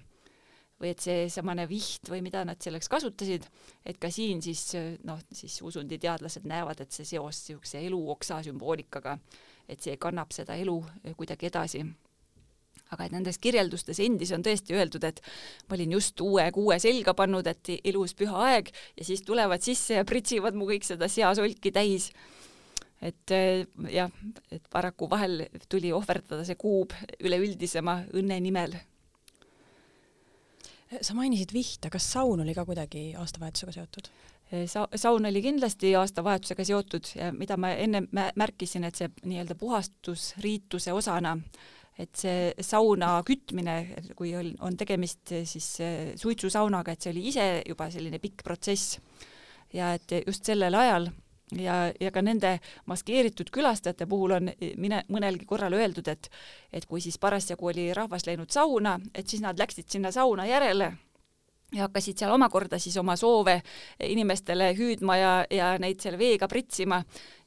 või et seesamane viht või mida nad selleks kasutasid, et ka siin siis noh, siis usunditeadlased näevad, et see seos niisuguse eluoksa sümboolikaga, et see kannab seda elu kuidagi edasi aga et nendes kirjeldustes endis on tõesti öeldud, et ma olin just uue kuue selga pannud, et ilus püha aeg ja siis tulevad sisse ja pritsivad mu kõik seda seasolki täis. et eh, jah, et paraku vahel tuli ohverdada see kuub üleüldisema õnne nimel. Sa mainisid vihta, kas saun oli ka kuidagi aastavahetusega seotud? Sa-, saun oli kindlasti aastavahetusega seotud ja mida ma enne märkisin, et see nii-öelda puhastusriituse osana et see sauna kütmine, kui on, on tegemist siis eh, suitsusaunaga, et see oli ise juba selline pikk protsess ja et just sellel ajal ja, ja ka nende maskeeritud külastajate puhul on mine, mõnelgi korral öeldud, et et kui siis parasjagu oli rahvas läinud sauna, et siis nad läksid sinna sauna järele ja hakkasid seal omakorda siis oma soove inimestele hüüdma ja, ja neid selle veega pritsima.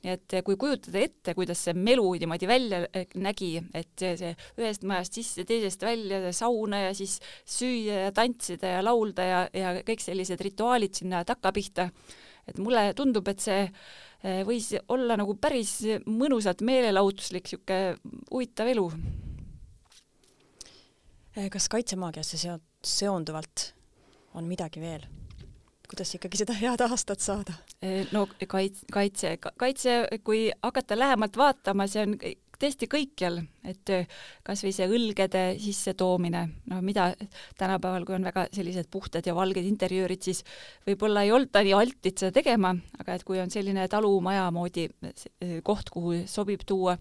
nii et kui kujutada ette, kuidas see melu niimoodi välja nägi, et see, see ühest majast sisse, teisest välja, sauna ja siis süüa ja tantsida ja laulda ja, ja kõik sellised rituaalid sinna takkapihta, et mulle tundub, et see eh, võis olla nagu päris mõnusalt meelelahutuslik niisugune huvitav elu. Eh, kas kaitsemaagiasse seo-, seonduvalt on midagi veel? kuidas ikkagi seda head aastat saada? no kaitse, kaitse, kaitse, kui hakata lähemalt vaatama, see on tõesti kõikjal, et kas või see õlgede sissetoomine, no mida tänapäeval, kui on väga sellised puhtad ja valged interjöörid, siis võib-olla ei olda nii altid seda tegema, aga et kui on selline talumaja moodi koht, kuhu sobib tuua,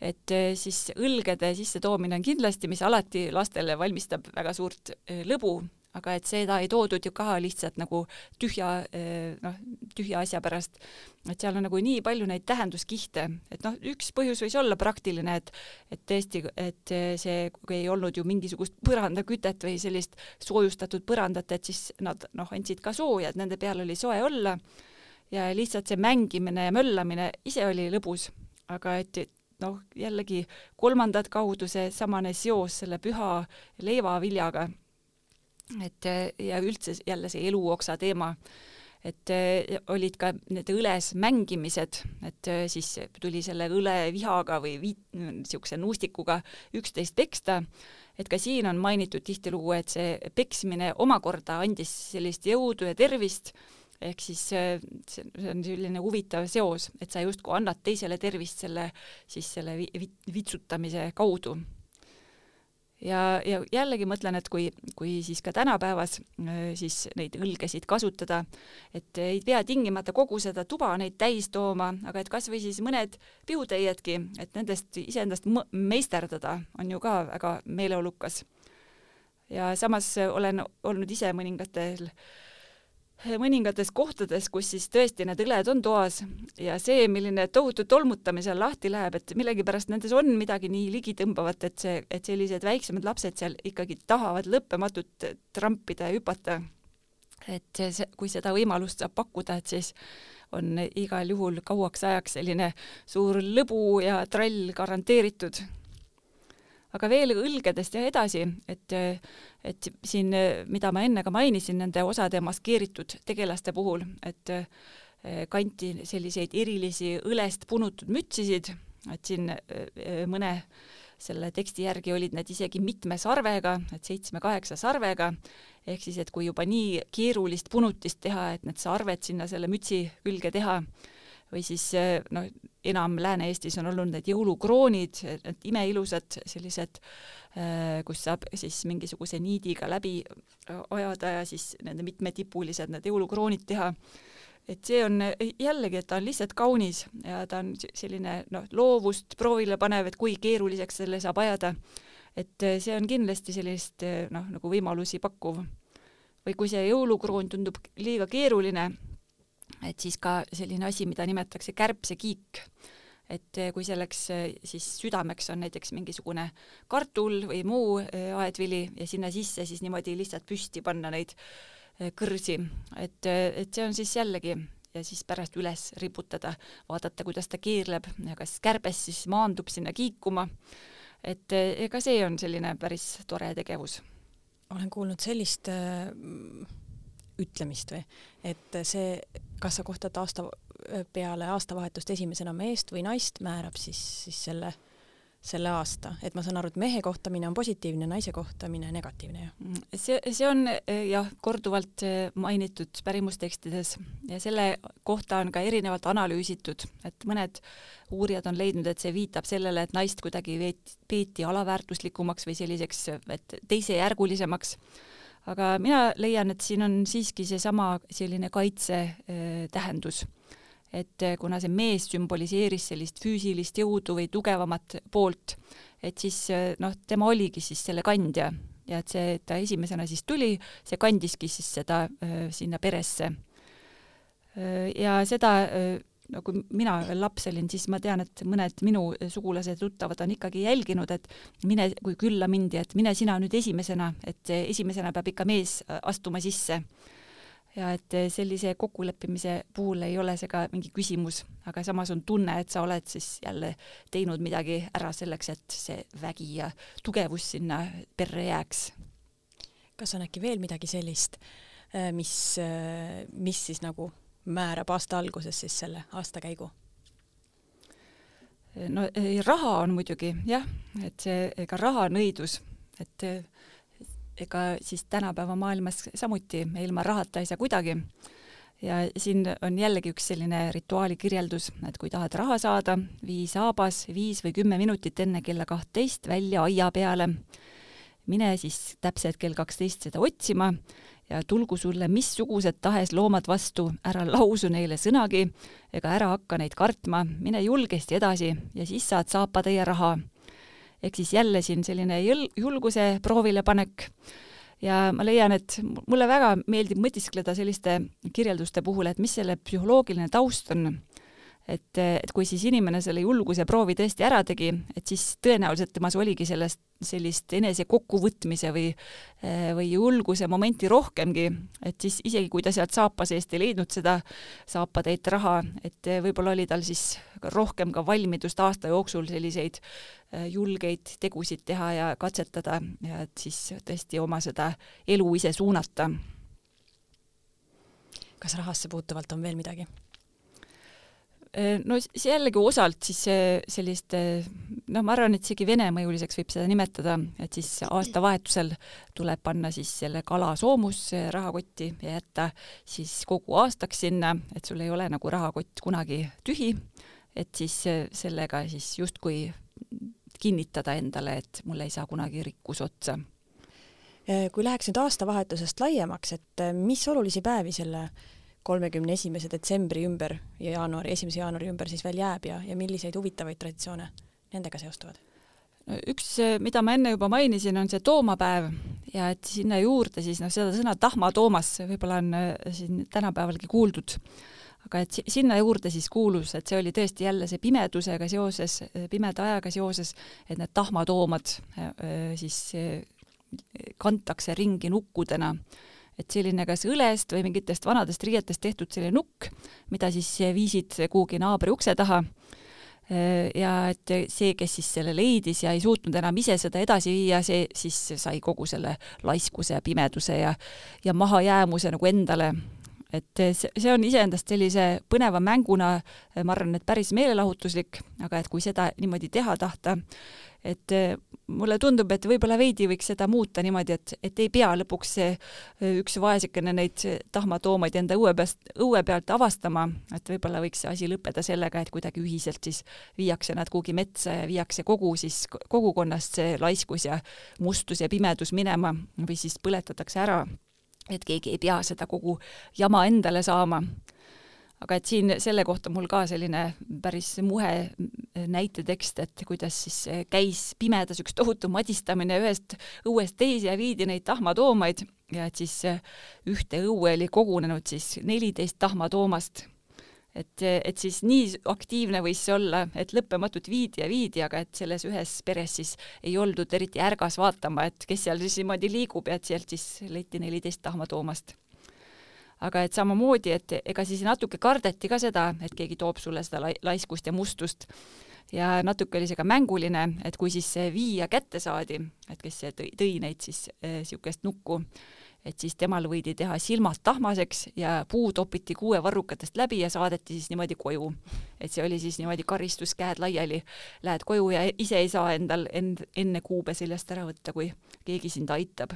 et siis õlgede sissetoomine on kindlasti, mis alati lastele valmistab väga suurt lõbu aga et seda ei toodud ju ka lihtsalt nagu tühja eh, noh, tühja asja pärast, et seal on nagu nii palju neid tähenduskihte, et noh, üks põhjus võis olla praktiline, et et tõesti, et see, kui ei olnud ju mingisugust põrandakütet või sellist soojustatud põrandat, et siis nad noh, andsid ka sooja, et nende peal oli soe olla. Ja lihtsalt see mängimine ja möllamine ise oli lõbus, aga et noh, jällegi kolmandat kaudu seesamane seos selle püha leivaviljaga et ja üldse jälle see eluoksa teema, et olid ka need õles mängimised, et siis tuli selle õlevihaga või niisuguse nuustikuga üksteist peksta, et ka siin on mainitud tihtilugu, et see peksmine omakorda andis sellist jõudu ja tervist, ehk siis see on selline huvitav seos, et sa justkui annad teisele tervist selle, siis selle vitsutamise kaudu ja, ja jällegi mõtlen, et kui, kui siis ka tänapäevas äh, siis neid õlgesid kasutada, et ei pea tingimata kogu seda tuba neid täis tooma, aga et kas või siis mõned pihutäiedki, et nendest iseendast meisterdada on ju ka väga meeleolukas. ja samas olen olnud ise mõningatel äh, mõningates kohtades, kus siis tõesti need õled on toas ja see, milline tohutu tolmutamine seal lahti läheb, et millegipärast nendes on midagi nii ligitõmbavat, et see, et sellised väiksemad lapsed seal ikkagi tahavad lõppematult trampida ja hüpata. et see, kui seda võimalust saab pakkuda, et siis on igal juhul kauaks ajaks selline suur lõbu ja trall garanteeritud aga veel õlgedest ja edasi, et, et siin, mida ma enne ka mainisin, nende osade maskeeritud tegelaste puhul, et eh, kanti selliseid erilisi õlest punutud mütsisid, et siin eh, mõne selle teksti järgi olid need isegi mitme sarvega, et seitsme-kaheksa sarvega, ehk siis, et kui juba nii keerulist punutist teha, et need sarved sinna selle mütsi külge teha, või siis noh, enam Lääne-Eestis on olnud need jõulukroonid, need imeilusad sellised, kus saab siis mingisuguse niidiga läbi ajada ja siis nende mitmetipulised need jõulukroonid teha et see on jällegi, et ta on lihtsalt kaunis ja ta on selline noh, loovust proovile panev, et kui keeruliseks selle saab ajada. et see on kindlasti sellist noh, nagu võimalusi pakkuv. või kui see jõulukroon tundub liiga keeruline, et siis ka selline asi, mida nimetatakse kärbsekiik et kui selleks siis südameks on näiteks mingisugune kartul või muu aedvili ja sinna sisse siis niimoodi lihtsalt püsti panna neid Eh, kõrsi, et, et see on siis jällegi ja siis pärast üles riputada, vaadata, kuidas ta keerleb ja kas kärbes siis maandub sinna kiikuma. et ega see on selline päris tore tegevus. olen kuulnud sellist äh, ütlemist või, et see, kas sa kohtad aasta peale aastavahetust esimesena meest või naist, määrab siis, siis selle selle aasta, et ma saan aru, et mehe kohtamine on positiivne, naise kohtamine negatiivne ju? Mm, see, see on jah, korduvalt mainitud pärimustekstides ja selle kohta on ka erinevalt analüüsitud, et mõned uurijad on leidnud, et see viitab sellele, et naist kuidagi veeti, peeti alaväärtuslikumaks või selliseks, et teisejärgulisemaks aga mina leian, et siin on siiski seesama selline kaitse äh, tähendus et eh, kuna see mees sümboliseeris sellist füüsilist jõudu või tugevamat poolt, et siis eh, noh, tema oligi siis selle kandja ja et see, ta esimesena siis tuli, see kandiski siis seda äh, sinna peresse äh,. ja seda äh, no kui mina veel laps olin, siis ma tean, et mõned minu sugulased, tuttavad on ikkagi jälginud, et mine, kui külla mindi, et mine sina nüüd esimesena, et esimesena peab ikka mees astuma sisse ja et eh, sellise kokkuleppimise puhul ei ole see ka mingi küsimus, aga samas on tunne, et sa oled siis jälle teinud midagi ära selleks, et see vägi ja tugevus sinna perre jääks. kas on äkki veel midagi sellist, eh, mis, mis siis nagu määrab aasta alguses siis selle aastakäigu? no raha on muidugi jah, et see, ega raha on õidus, et ega siis tänapäeva maailmas samuti ilma rahata ei saa kuidagi. ja siin on jällegi üks selline rituaali kirjeldus, et kui tahad raha saada, vii saabas viis või kümme minutit enne kella kahtteist välja aia peale. mine siis täpselt kell kaksteist seda otsima ja tulgu sulle missugused tahes loomad vastu, ära lausu neile sõnagi ega ära hakka neid kartma, mine julgesti edasi ja siis saad saapatäie raha. Ehk siis jälle siin selline jõl-, julguse proovilepanek ja ma leian, et mulle väga meeldib mõtiskleda selliste kirjelduste puhul, et mis selle psühholoogiline taust on et, et kui siis inimene selle julguse proovi tõesti ära tegi, et siis tõenäoliselt temas oligi sellest sellist enese kokkuvõtmise või, või julguse momenti rohkemgi, et siis isegi kui ta sealt saapa seest ei leidnud seda saapatäit raha, et võib-olla oli tal siis rohkem ka valmidust aasta jooksul selliseid äh, julgeid tegusid teha ja katsetada ja et siis tõesti oma seda elu ise suunata. kas rahasse puutuvalt on veel midagi? Äh, no jällegi osalt siis sellist, noh, ma arvan, et isegi venemõjuliseks võib seda nimetada, et siis aastavahetusel tuleb panna siis selle kala soomus rahakotti ja jätta siis kogu aastaks sinna, et sul ei ole nagu rahakott kunagi tühi, et siis sellega siis justkui kinnitada endale, et mul ei saa kunagi rikkus otsa. Äh, kui läheks nüüd aastavahetusest laiemaks, et mis olulisi päevi selle kolmekümne esimese detsembri ümber ja jaanuari, esimese jaanuari ümber siis veel jääb ja, ja milliseid huvitavaid traditsioone nendega seostuvad? üks, mida ma enne juba mainisin, on see toomapäev ja et sinna juurde siis noh, seda sõna tahmatoomas võib-olla on äh, siin tänapäevalgi kuuldud, aga et sinna juurde siis kuulus, et see oli tõesti jälle see pimedusega seoses, pimeda ajaga seoses, et need tahmatoomad äh, siis äh, kantakse ringi nukkudena et selline kas õlest või mingitest vanadest riietest tehtud selline nukk, mida siis viisid kuhugi naabri ukse taha. ja et see, kes siis selle leidis ja ei suutnud enam ise seda edasi viia, see siis sai kogu selle laiskuse ja pimeduse ja, ja mahajäämuse nagu endale et see on iseendast sellise põneva mänguna, ma arvan, et päris meelelahutuslik, aga et kui seda niimoodi teha tahta, et mulle tundub, et võib-olla veidi võiks seda muuta niimoodi, et, et ei pea lõpuks see eh, üks vaesekene neid tahmatoomaid enda õue peast, õue pealt avastama, et võib-olla võiks see asi lõppeda sellega, et kuidagi ühiselt siis viiakse nad kuhugi metsa ja viiakse kogu siis kogukonnast see laiskus ja mustus ja pimedus minema või siis põletatakse ära, et keegi ei pea seda kogu jama endale saama aga et siin selle kohta mul ka selline päris muhe näitetekst, et kuidas siis käis pimedas üks tohutu madistamine ühest õuest teise ja viidi neid tahmatoomaid ja et siis ühte õue oli kogunenud siis neliteist tahmatoomast. et, et siis nii aktiivne võis see olla, et lõppematult viidi ja viidi, aga et selles ühes peres siis ei oldud eriti ärgas vaatama, et kes seal siis niimoodi liigub ja et sealt siis leiti neliteist tahmatoomast aga et samamoodi, et ega siis natuke kardeti ka seda, et keegi toob sulle seda laiskust ja mustust. Ja natuke oli see ka mänguline, et kui siis see viia kätte saadi, et kes tõi, tõi neid siis niisugust äh, nukku, et siis temal võidi teha silmad tahmaseks ja puu topiti kuue varrukatest läbi ja saadeti siis niimoodi koju. et see oli siis niimoodi karistus, käed laiali, lähed koju ja ise ei saa endal end, enne kuube seljast ära võtta, kui keegi sind aitab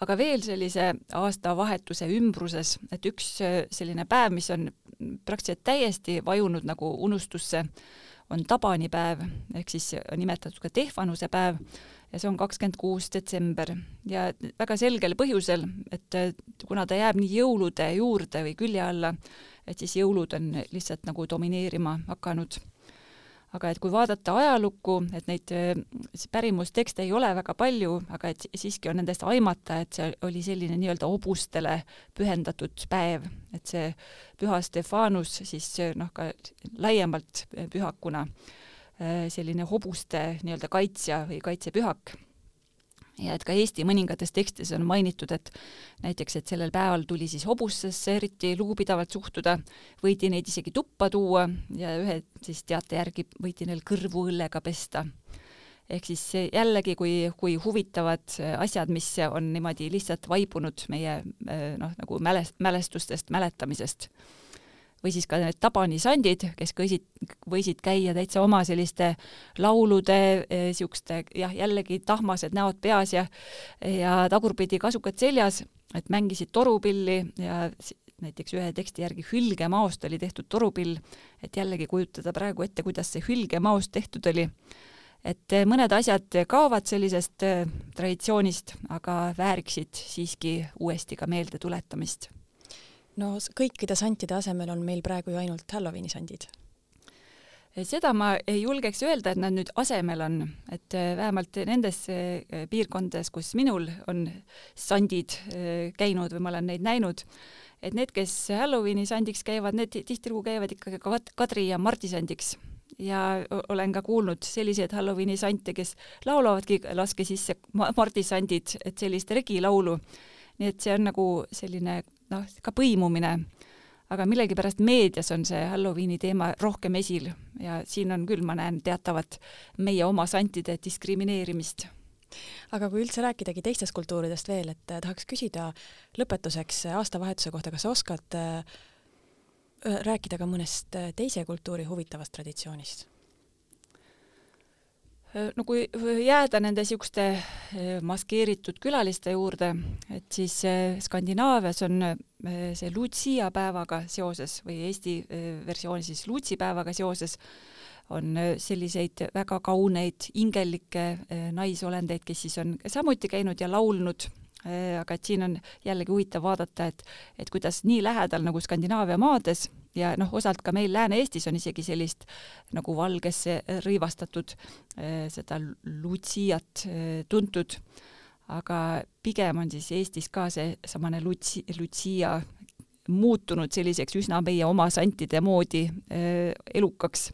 aga veel sellise aastavahetuse ümbruses, et üks äh, selline päev, mis on praktiliselt täiesti vajunud nagu unustusse, on tabanipäev ehk siis nimetatud ka Tehvanuse päev ja see on kakskümmend kuus detsember. Ja väga selgel põhjusel, et kuna ta jääb nii jõulude juurde või külje alla, et siis jõulud on lihtsalt nagu domineerima hakanud aga et kui vaadata ajalukku, et neid pärimustekste ei ole väga palju, aga et siiski on nendest aimata, et see oli selline nii-öelda hobustele pühendatud päev, et see püha Stefanus siis noh, ka laiemalt pühakuna selline hobuste nii-öelda kaitsja või kaitsepühak ja et ka Eesti mõningates tekstides on mainitud, et näiteks, et sellel päeval tuli siis hobustesse eriti lugupidavalt suhtuda, võidi neid isegi tuppa tuua ja ühe siis teate järgi võidi neil kõrvu õllega pesta. ehk siis jällegi, kui, kui huvitavad asjad, mis on niimoodi lihtsalt vaibunud meie noh, nagu mäles-, mälestustest, mäletamisest või siis ka need tabanisandid, kes kõisid, võisid käia täitsa oma selliste laulude, niisuguste eh, jah, jällegi tahmased näod peas ja ja tagurpidi kasukad seljas, et mängisid torupilli ja näiteks ühe teksti järgi hülgemaost oli tehtud torupill, et jällegi kujutada praegu ette, kuidas see hülgemaost tehtud oli. et mõned asjad kaovad sellisest eh, traditsioonist, aga vääriksid siiski uuesti ka meeldetuletamist no kõikide santide asemel on meil praegu ju ainult Halloweeni sandid. seda ma ei julgeks öelda, et nad nüüd asemel on, et äh, vähemalt nendes äh, piirkondades, kus minul on sandid käinud või ma olen neid näinud, et need, kes Halloweeni sandiks käivad, need tihtilugu käivad ikkagi Kadri ja Mardi sandiks ja olen ka kuulnud selliseid Halloweeni sante, kes laulavadki Laske sisse Mardi sandid, et sellist regilaulu. nii et see on nagu selline noh, ka põimumine, aga millegipärast meedias on see Halloweeni teema rohkem esil ja siin on küll, ma näen teatavat meie oma santide diskrimineerimist aga kui üldse rääkidagi teistest kultuuridest veel, et eh, tahaks küsida lõpetuseks aastavahetuse kohta, kas sa oskad äh, rääkida ka mõnest teise kultuuri huvitavast traditsioonist? Äh, no kui jääda nende niisuguste äh, maskeeritud külaliste juurde, et siis äh, Skandinaavias on see Lucia päevaga seoses või Eesti versiooni siis Lutsi päevaga seoses on selliseid väga kauneid ingelikke naisolendeid, kes siis on samuti käinud ja laulnud aga et siin on jällegi huvitav vaadata, et, et kuidas nii lähedal nagu Skandinaavia maades ja noh, osalt ka meil Lääne-Eestis on isegi sellist nagu valgesse rõivastatud äh, seda lutsiat äh, tuntud, aga pigem on siis Eestis ka seesamane lutsi, lutsia muutunud selliseks üsna meie oma santide moodi äh, elukaks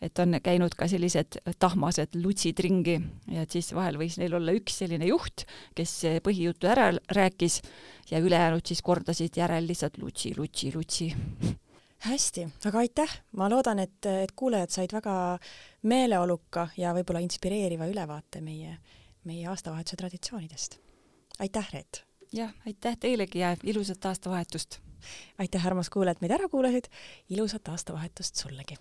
et on käinud ka sellised tahmased lutsid ringi ja et siis vahel võis neil olla üks selline juht, kes põhijutu ära rääkis ja ülejäänud siis kordasid järel lihtsalt lutsi, lutsi, lutsi hästi, aga aitäh, ma loodan, et, et kuulajad said väga meeleoluka ja võib-olla inspireeriva ülevaate meie, meie aastavahetuse traditsioonidest. aitäh, Reet! jah, aitäh teilegi ja ilusat aastavahetust! aitäh, armas kuulaja, et meid ära kuulasid, ilusat aastavahetust sullegi!